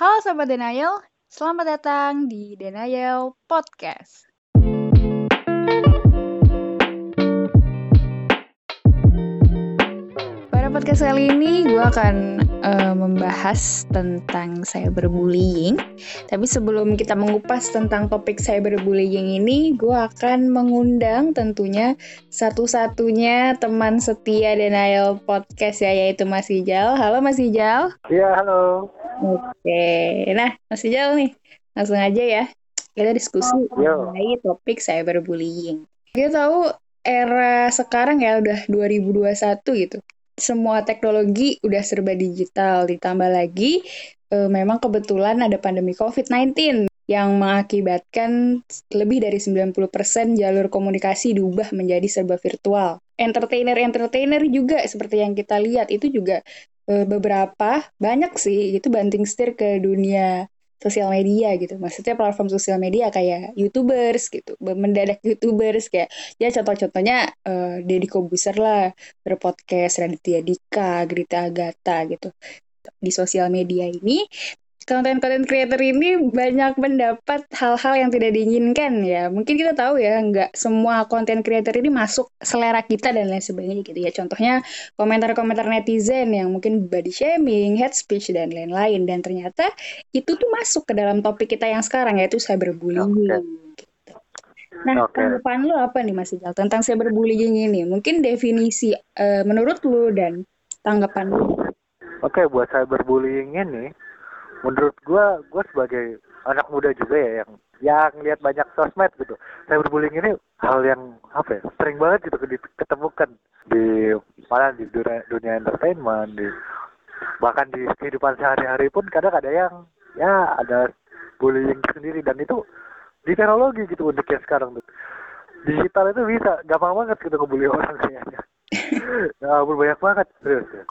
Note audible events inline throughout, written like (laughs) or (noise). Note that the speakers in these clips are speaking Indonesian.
Halo Sobat Denial, selamat datang di Denial Podcast. Pada podcast kali ini gue akan uh, membahas tentang cyberbullying. Tapi sebelum kita mengupas tentang topik cyberbullying ini, gue akan mengundang tentunya satu-satunya teman setia Denial Podcast ya, yaitu Mas Ijal. Halo Mas Ijal. Iya, halo. Oke, nah masih jauh nih, langsung aja ya. Kita diskusi mengenai topik cyberbullying. Kita tahu era sekarang ya udah 2021 gitu. Semua teknologi udah serba digital, ditambah lagi e, memang kebetulan ada pandemi COVID-19 yang mengakibatkan lebih dari 90% jalur komunikasi diubah menjadi serba virtual. Entertainer-entertainer juga seperti yang kita lihat itu juga uh, beberapa banyak sih itu banting setir ke dunia sosial media gitu. Maksudnya platform sosial media kayak YouTubers gitu. Mendadak YouTubers kayak ya contoh-contohnya uh, Deddy Kobuser lah, berpodcast Raditya Dika, Grita Agatha gitu. Di sosial media ini konten-konten creator ini banyak mendapat hal-hal yang tidak diinginkan ya. Mungkin kita tahu ya, nggak semua konten creator ini masuk selera kita dan lain sebagainya gitu ya. Contohnya komentar-komentar netizen yang mungkin body shaming, hate speech, dan lain-lain. Dan ternyata itu tuh masuk ke dalam topik kita yang sekarang yaitu cyberbullying. Okay. Gitu. Nah, okay. tanggapan lu apa nih Mas Ijal tentang cyberbullying ini? Mungkin definisi uh, menurut lu dan tanggapan lu. Oke, okay, buat cyberbullying ini menurut gue gue sebagai anak muda juga ya yang yang lihat banyak sosmed gitu. Cyberbullying ini hal yang apa ya sering banget gitu ketemukan di mana di dunia, dunia entertainment di bahkan di kehidupan sehari-hari pun kadang ada yang ya ada bullying sendiri. Dan itu di teknologi gitu untuk yang sekarang tuh. Digital itu bisa gampang banget gitu ngebully orang kayaknya. (laughs) Ya ampun banyak banget serius ya.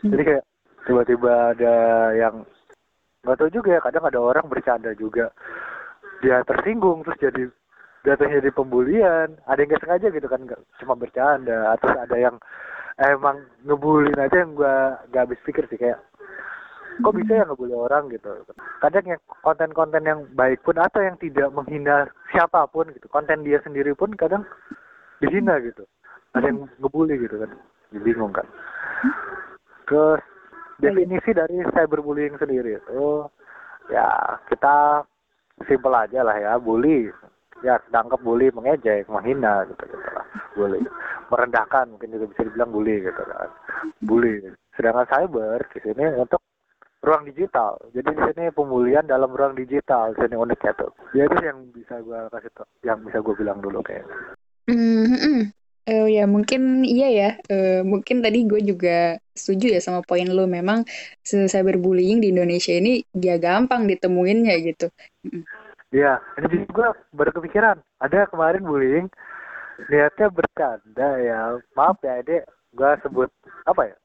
Jadi kayak tiba-tiba ada yang nggak tahu juga ya kadang ada orang bercanda juga. Dia tersinggung terus jadi jatuhnya jadi pembulian. Ada yang nggak sengaja gitu kan gak, cuma bercanda. Atau ada yang emang ngebulin aja yang gua gak habis pikir sih kayak kok bisa ya ngebully orang? gitu. Kadang yang konten-konten yang baik pun atau yang tidak menghina siapa pun gitu konten dia sendiri pun kadang dihina gitu. Ada yang ngebully gitu kan bingung kan. Terus definisi dari cyberbullying sendiri itu ya kita simpel aja lah ya bully. Ya tangkap bully mengejek menghina gitu gitu lah. Bully. Merendahkan mungkin juga bisa dibilang bully gitu kan. Bully. Sedangkan cyber di sini untuk ruang digital. Jadi di sini pemulihan dalam ruang digital di sini tuh. Ya itu yang bisa gue kasih yang bisa gue bilang dulu kayaknya mm -hmm. Oh ya mungkin iya ya, uh, mungkin tadi gue juga setuju ya sama poin lo memang cyberbullying di Indonesia ini dia gampang ditemuinnya gitu. Iya, ini juga baru kepikiran. Ada kemarin bullying, niatnya bercanda ya. Maaf ya, ini gue sebut apa ya?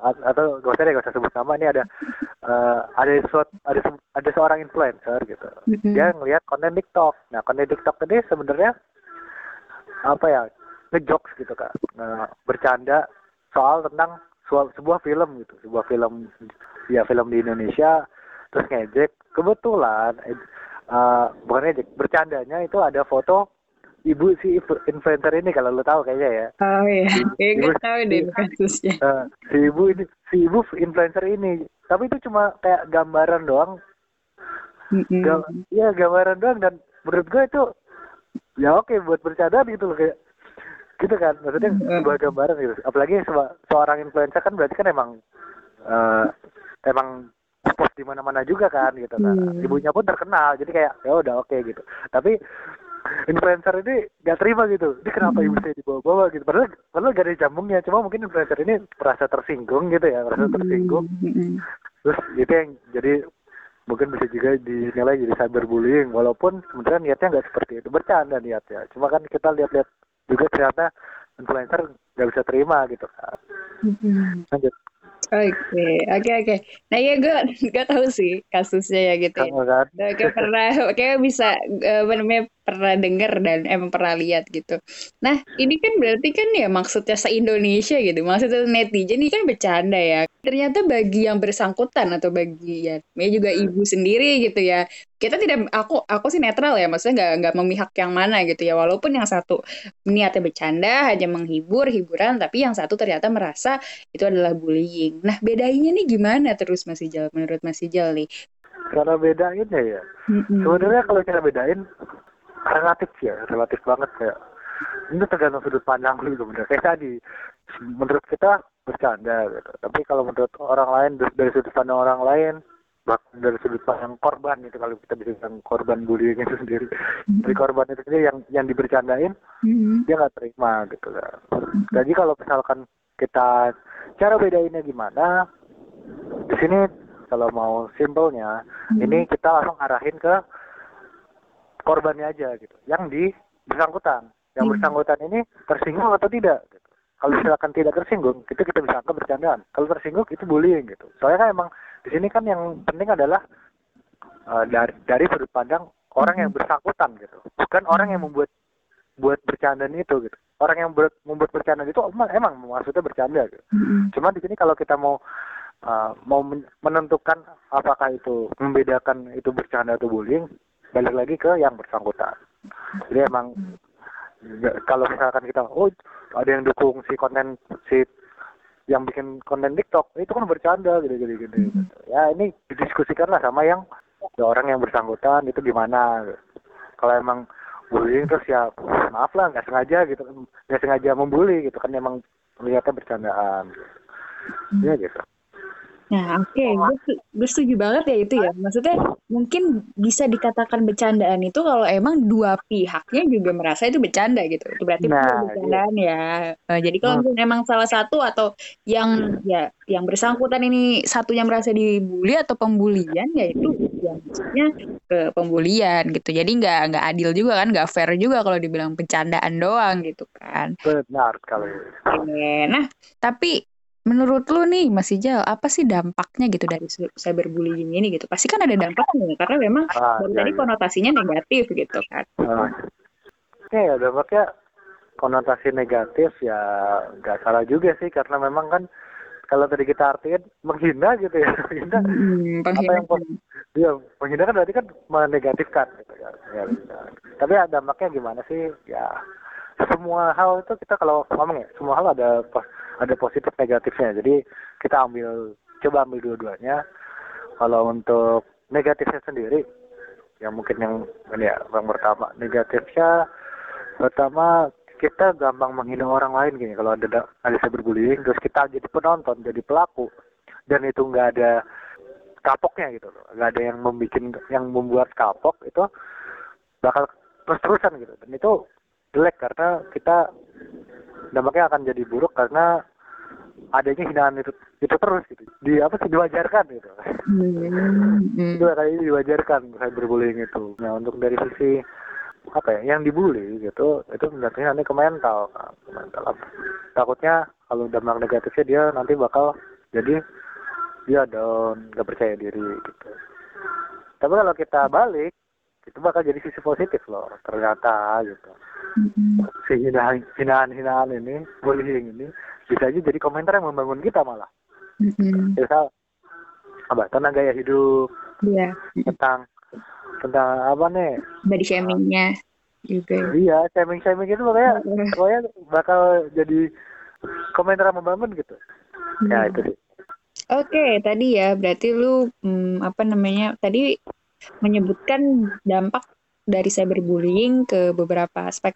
atau gak usah deh gak usah sebut nama ini ada uh, ada suatu ada ada seorang influencer gitu dia ngelihat konten TikTok nah konten TikTok ini sebenarnya apa ya ngejokes gitu kan nah, bercanda soal tentang sebuah film gitu sebuah film ya film di Indonesia terus ngejek. Kebetulan uh, bukan ngejek bercandanya itu ada foto ibu si influencer ini kalau lo tahu kayaknya ya. Oh iya. Ya, ibu, tahu deh kasusnya. Uh, si ibu ini si ibu influencer ini. Tapi itu cuma kayak gambaran doang. Mm -hmm. Ga, ya gambaran doang. Dan menurut gue itu ya oke buat bercanda gitu loh kayak gitu kan maksudnya sebuah gambaran gitu. Apalagi seorang influencer kan berarti kan emang uh, emang post di mana-mana juga kan gitu kan. Hmm. ibunya pun terkenal jadi kayak ya udah oke okay, gitu. Tapi influencer ini gak terima gitu. Ini kenapa ibu saya dibawa-bawa? gitu. Padahal padahal gak ada jambungnya cuma mungkin influencer ini merasa tersinggung gitu ya merasa tersinggung. Terus itu yang jadi mungkin bisa juga dinilai jadi cyberbullying walaupun sebenarnya niatnya nggak seperti itu bercanda niatnya. Cuma kan kita lihat-lihat juga ternyata influencer nggak bisa terima gitu kan. Lanjut. Oke, okay. oke, okay, oke. Okay. Nah ya gue (laughs) nggak tahu sih kasusnya ya gitu. Ya. Kamu kan? Kayak pernah, kayak bisa uh, pernah dengar dan emang pernah lihat gitu. Nah, ini kan berarti kan ya maksudnya se-Indonesia gitu. Maksudnya netizen ini kan bercanda ya. Ternyata bagi yang bersangkutan atau bagi ya, ya juga ibu sendiri gitu ya. Kita tidak aku aku sih netral ya, maksudnya nggak nggak memihak yang mana gitu ya. Walaupun yang satu niatnya bercanda, hanya menghibur, hiburan, tapi yang satu ternyata merasa itu adalah bullying. Nah, bedanya nih gimana terus Mas Ijal menurut Mas Ijal nih? Cara bedainnya ya. Mm-hmm. Sebenarnya kalau cara bedain relatif ya relatif banget kayak ini tergantung sudut pandang lu gitu bener kayak tadi menurut kita bercanda gitu tapi kalau menurut orang lain dari sudut pandang orang lain bahkan dari sudut pandang korban itu kalau kita bisa bilang korban bullying itu sendiri mm-hmm. dari korban itu sendiri yang yang dibercandain mm-hmm. dia nggak terima gitu kan jadi kalau misalkan kita cara bedainnya gimana di sini kalau mau simpelnya mm-hmm. ini kita langsung arahin ke korbannya aja gitu yang di bersangkutan yang hmm. bersangkutan ini tersinggung atau tidak gitu. kalau misalkan tidak tersinggung itu kita bisa anggap bercandaan kalau tersinggung itu bullying gitu soalnya kan emang di sini kan yang penting adalah uh, dari dari sudut pandang orang yang hmm. bersangkutan gitu bukan orang yang membuat buat bercandaan itu gitu orang yang ber, membuat bercandaan itu emang, emang maksudnya bercanda gitu hmm. cuma di sini kalau kita mau uh, mau menentukan apakah itu membedakan itu bercanda atau bullying balik lagi ke yang bersangkutan. Jadi emang kalau misalkan kita oh ada yang dukung si konten si yang bikin konten TikTok itu kan bercanda gitu gitu gitu ya ini didiskusikan lah sama yang ya orang yang bersangkutan itu gimana. Kalau emang bullying terus ya maaf lah nggak sengaja gitu nggak sengaja membuli gitu kan emang melihatnya bercandaan. Gitu. ya gitu Nah, oke, okay. gue, setuju banget ya itu ya. Maksudnya mungkin bisa dikatakan bercandaan itu kalau emang dua pihaknya juga merasa itu bercanda gitu. Itu berarti nah, iya. bercandaan iya. ya. Nah, jadi kalau hmm. emang salah satu atau yang ya yang bersangkutan ini satunya merasa dibully atau pembulian ya itu yang maksudnya ke pembulian gitu. Jadi nggak nggak adil juga kan, nggak fair juga kalau dibilang bercandaan doang gitu kan. Benar sekali. Nah, tapi menurut lu nih Mas Ijal apa sih dampaknya gitu dari cyberbullying ini gitu? Pasti kan ada dampaknya karena memang ah, dari ya, tadi ya. konotasinya negatif gitu kan. Ah. ya dampaknya konotasi negatif ya nggak salah juga sih karena memang kan kalau tadi kita artiin menghina gitu ya (laughs) menghina hmm, apa yang dia menghina kan berarti kan menegatifkan gitu kan ya, tapi ada dampaknya gimana sih? Ya semua hal itu kita kalau ngomong ya semua hal ada ada positif negatifnya. Jadi kita ambil coba ambil dua-duanya. Kalau untuk negatifnya sendiri yang mungkin yang ya yang pertama negatifnya pertama kita gampang menghina orang lain gini. Kalau ada ada cyberbullying terus kita jadi penonton jadi pelaku dan itu nggak ada kapoknya gitu. Loh nggak ada yang membuat yang membuat kapok itu bakal terus terusan gitu. Dan itu jelek karena kita dampaknya akan jadi buruk karena adanya hinaan itu itu terus gitu. Di apa sih diwajarkan gitu. Hmm. itu kali ini diwajarkan cyberbullying itu. Nah untuk dari sisi apa ya yang dibully gitu itu nantinya nanti ke mental ke mental. Takutnya kalau dampak negatifnya dia nanti bakal jadi dia down gak percaya diri gitu. Tapi kalau kita balik itu bakal jadi sisi positif loh ternyata gitu mm-hmm. si hinaan hinaan hinaan ini bullying ini bisa aja jadi komentar yang membangun kita malah mm-hmm. misal apa tentang gaya hidup yeah. tentang tentang apa nih body shamingnya juga iya shaming shaming itu makanya pokoknya bakal jadi komentar yang membangun gitu mm. ya itu sih Oke, okay, tadi ya berarti lu hmm, apa namanya? Tadi menyebutkan dampak dari cyberbullying ke beberapa aspek.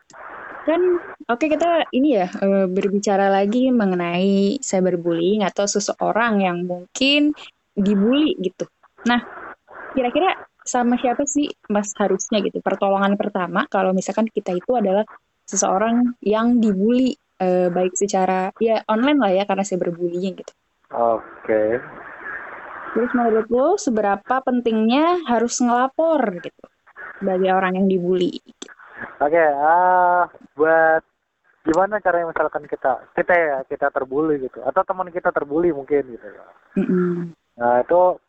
Kan oke okay, kita ini ya eh, berbicara lagi mengenai cyberbullying atau seseorang yang mungkin dibully gitu. Nah, kira-kira sama siapa sih Mas harusnya gitu? Pertolongan pertama kalau misalkan kita itu adalah seseorang yang dibully eh, baik secara ya online lah ya karena cyberbullying gitu. Oke. Okay. Terus menurut lo seberapa pentingnya harus ngelapor gitu sebagai orang yang dibully? Oke, okay, uh, buat gimana caranya misalkan kita kita ya kita terbully gitu atau teman kita terbully mungkin gitu ya. Mm -hmm. Nah itu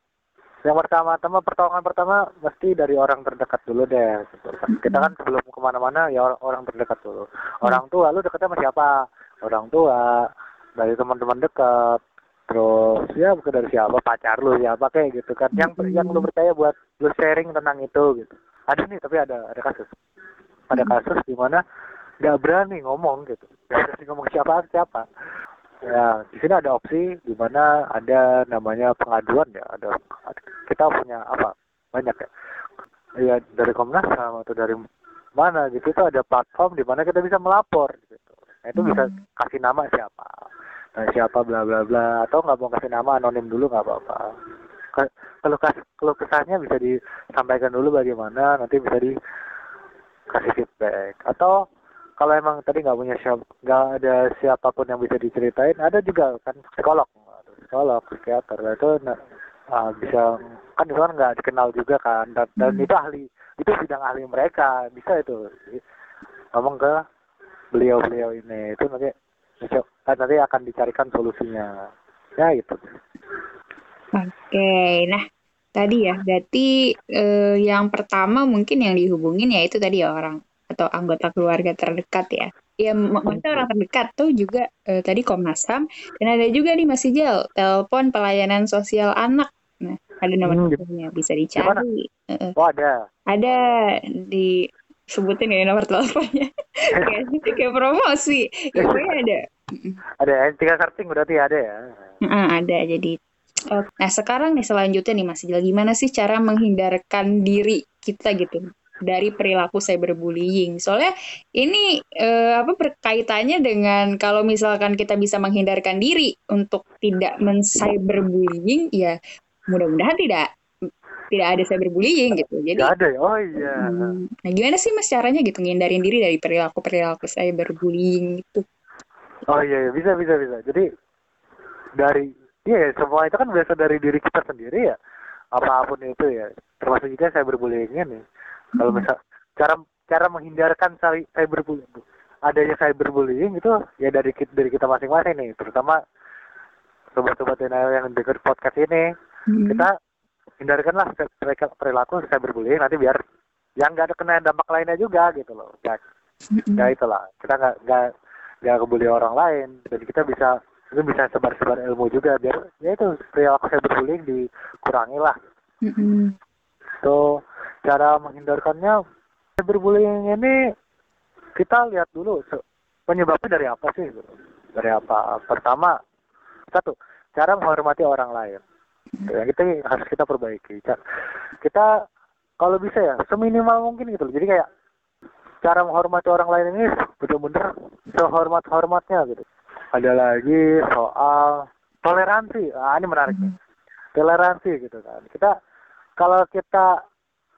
yang pertama-tama pertolongan pertama mesti dari orang terdekat dulu deh gitu. kita kan sebelum ke mana-mana ya orang terdekat dulu orang tua lu dekatnya sama siapa orang tua dari teman-teman dekat terus ya bukan dari siapa pacar lu siapa kayak gitu kan yang yang lu percaya buat lu sharing tentang itu gitu ada nih tapi ada ada kasus ada kasus di mana nggak berani ngomong gitu nggak berani ngomong siapa siapa Ya, di sini ada opsi di mana ada namanya pengaduan ya. Ada kita punya apa? Banyak ya. Ya dari Komnas HAM atau dari mana gitu itu ada platform di mana kita bisa melapor gitu. Nah, itu bisa hmm. kasih nama siapa. Nah, siapa bla bla bla. Atau nggak mau kasih nama anonim dulu nggak apa-apa. Kalau kas kalau kesannya bisa disampaikan dulu bagaimana nanti bisa dikasih feedback. Atau kalau emang tadi nggak punya siapa nggak ada siapa pun yang bisa diceritain ada juga kan psikolog. Psikolog psikiater. Itu uh, bisa kan itu kan nggak dikenal juga kan. Dan, dan hmm. itu ahli itu bidang ahli mereka. Bisa itu. Ngomong ke beliau-beliau ini. Itu nanti nanti akan dicarikan solusinya ya itu oke nah tadi ya berarti eh, yang pertama mungkin yang dihubungin ya itu tadi ya orang atau anggota keluarga terdekat ya. Ya, maksudnya orang terdekat tuh juga eh, tadi Komnas HAM dan ada juga nih Mas Ijal, telepon pelayanan sosial anak. Nah, ada nomor hmm, bisa dicari. Uh, oh, ada. Ada di sebutin ya nomor teleponnya. (laughs) kayak, kayak promosi. Ya, pokoknya ada. Ada, tinggal searching berarti ada ya. Uh, ada, jadi Nah sekarang nih selanjutnya nih Mas Ijal, gimana sih cara menghindarkan diri kita gitu dari perilaku cyberbullying. Soalnya ini eh, apa berkaitannya dengan kalau misalkan kita bisa menghindarkan diri untuk tidak men-cyberbullying ya mudah-mudahan tidak tidak ada cyberbullying gitu. Jadi Tidak ada ya. Oh iya. Hmm, nah gimana sih Mas caranya gitu ngindarin diri dari perilaku-perilaku cyberbullying itu? Oh iya, iya bisa bisa bisa. Jadi dari iya semua itu kan biasa dari diri kita sendiri ya. Apa pun itu ya. Termasuk juga cyberbullyingnya nih kalau misal cara cara menghindarkan cyberbullying adanya cyberbullying itu ya dari dari kita masing-masing nih terutama sobat-sobat yang dengar podcast ini hmm. kita hindarkanlah mereka perilaku cyberbullying nanti biar yang nggak ada kena dampak lainnya juga gitu loh. Ya, ya itulah kita nggak nggak nggak kebuli orang lain. Jadi kita bisa itu bisa sebar-sebar ilmu juga biar ya itu perilaku cyberbullying dikurangi lah. Hmm. so cara menghindarkannya cyberbullying ini kita lihat dulu penyebabnya dari apa sih dari apa? Pertama satu cara menghormati orang lain yang kita harus kita perbaiki kita kalau bisa ya seminimal mungkin gitu jadi kayak cara menghormati orang lain ini benar-benar sehormat hormatnya gitu. Ada lagi soal toleransi. Ah ini menarik nih. Toleransi gitu kan. Kita kalau kita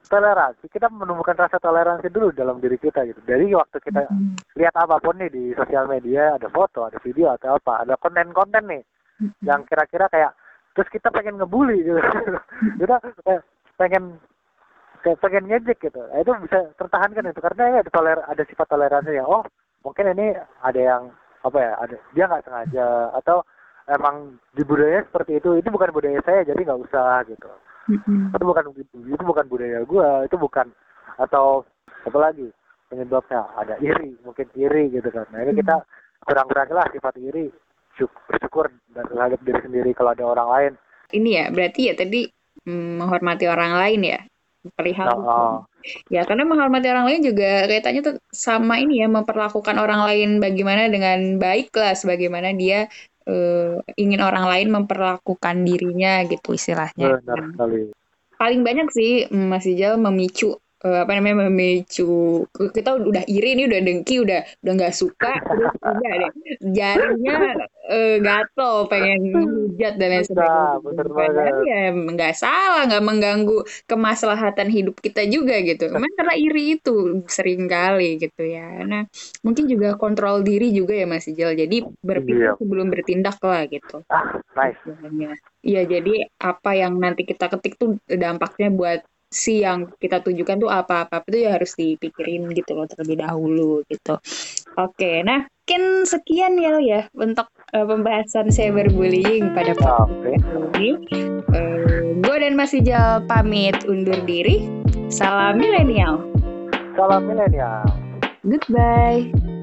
toleransi kita menumbuhkan rasa toleransi dulu dalam diri kita gitu. Dari waktu kita mm-hmm. lihat apa pun nih di sosial media ada foto ada video atau apa ada konten-konten nih mm-hmm. yang kira-kira kayak terus kita pengen ngebully gitu. (laughs) Kita pengen kayak pengen ngejek gitu. Nah, itu bisa tertahankan itu. Karena ya ada toler ada sifat toleransi ya. Oh mungkin ini ada yang apa ya ada dia nggak sengaja. Atau emang di budaya seperti itu itu bukan budaya saya jadi nggak usah gitu. Mm-hmm. itu bukan itu bukan budaya gue itu bukan. Atau apa lagi penyebabnya ada iri mungkin iri gitu kan. Nah ini kita kurang-kurangin lah sifat iri bersyukur dan terhadap diri sendiri kalau ada orang lain ini ya berarti ya tadi mm, menghormati orang lain ya perihal nah, oh. ya karena menghormati orang lain juga kaitannya tuh sama ini ya memperlakukan orang lain bagaimana dengan baik lah sebagaimana dia uh, ingin orang lain memperlakukan dirinya gitu istilahnya. Benar sekali. Paling banyak sih Mas Ijal memicu uh, apa namanya memicu kita udah iri nih udah dengki udah udah nggak suka terus udah deh jarinya uh, gatel pengen hujat dan lain sebagainya. ya nggak salah nggak mengganggu kemaslahatan hidup kita juga gitu. Memang karena iri itu sering kali gitu ya. Nah mungkin juga kontrol diri juga ya Mas Ijal. Jadi berpikir iya. sebelum bertindak lah gitu. Ah nice. Iya, jadi apa yang nanti kita ketik tuh dampaknya buat si yang kita tunjukkan tuh apa-apa itu ya harus dipikirin gitu loh terlebih dahulu gitu. Oke, nah mungkin sekian ya ya untuk uh, pembahasan cyberbullying pada podcast ini. Uh, Gue dan Mas Ijal pamit undur diri. Salam milenial. Salam milenial. Goodbye.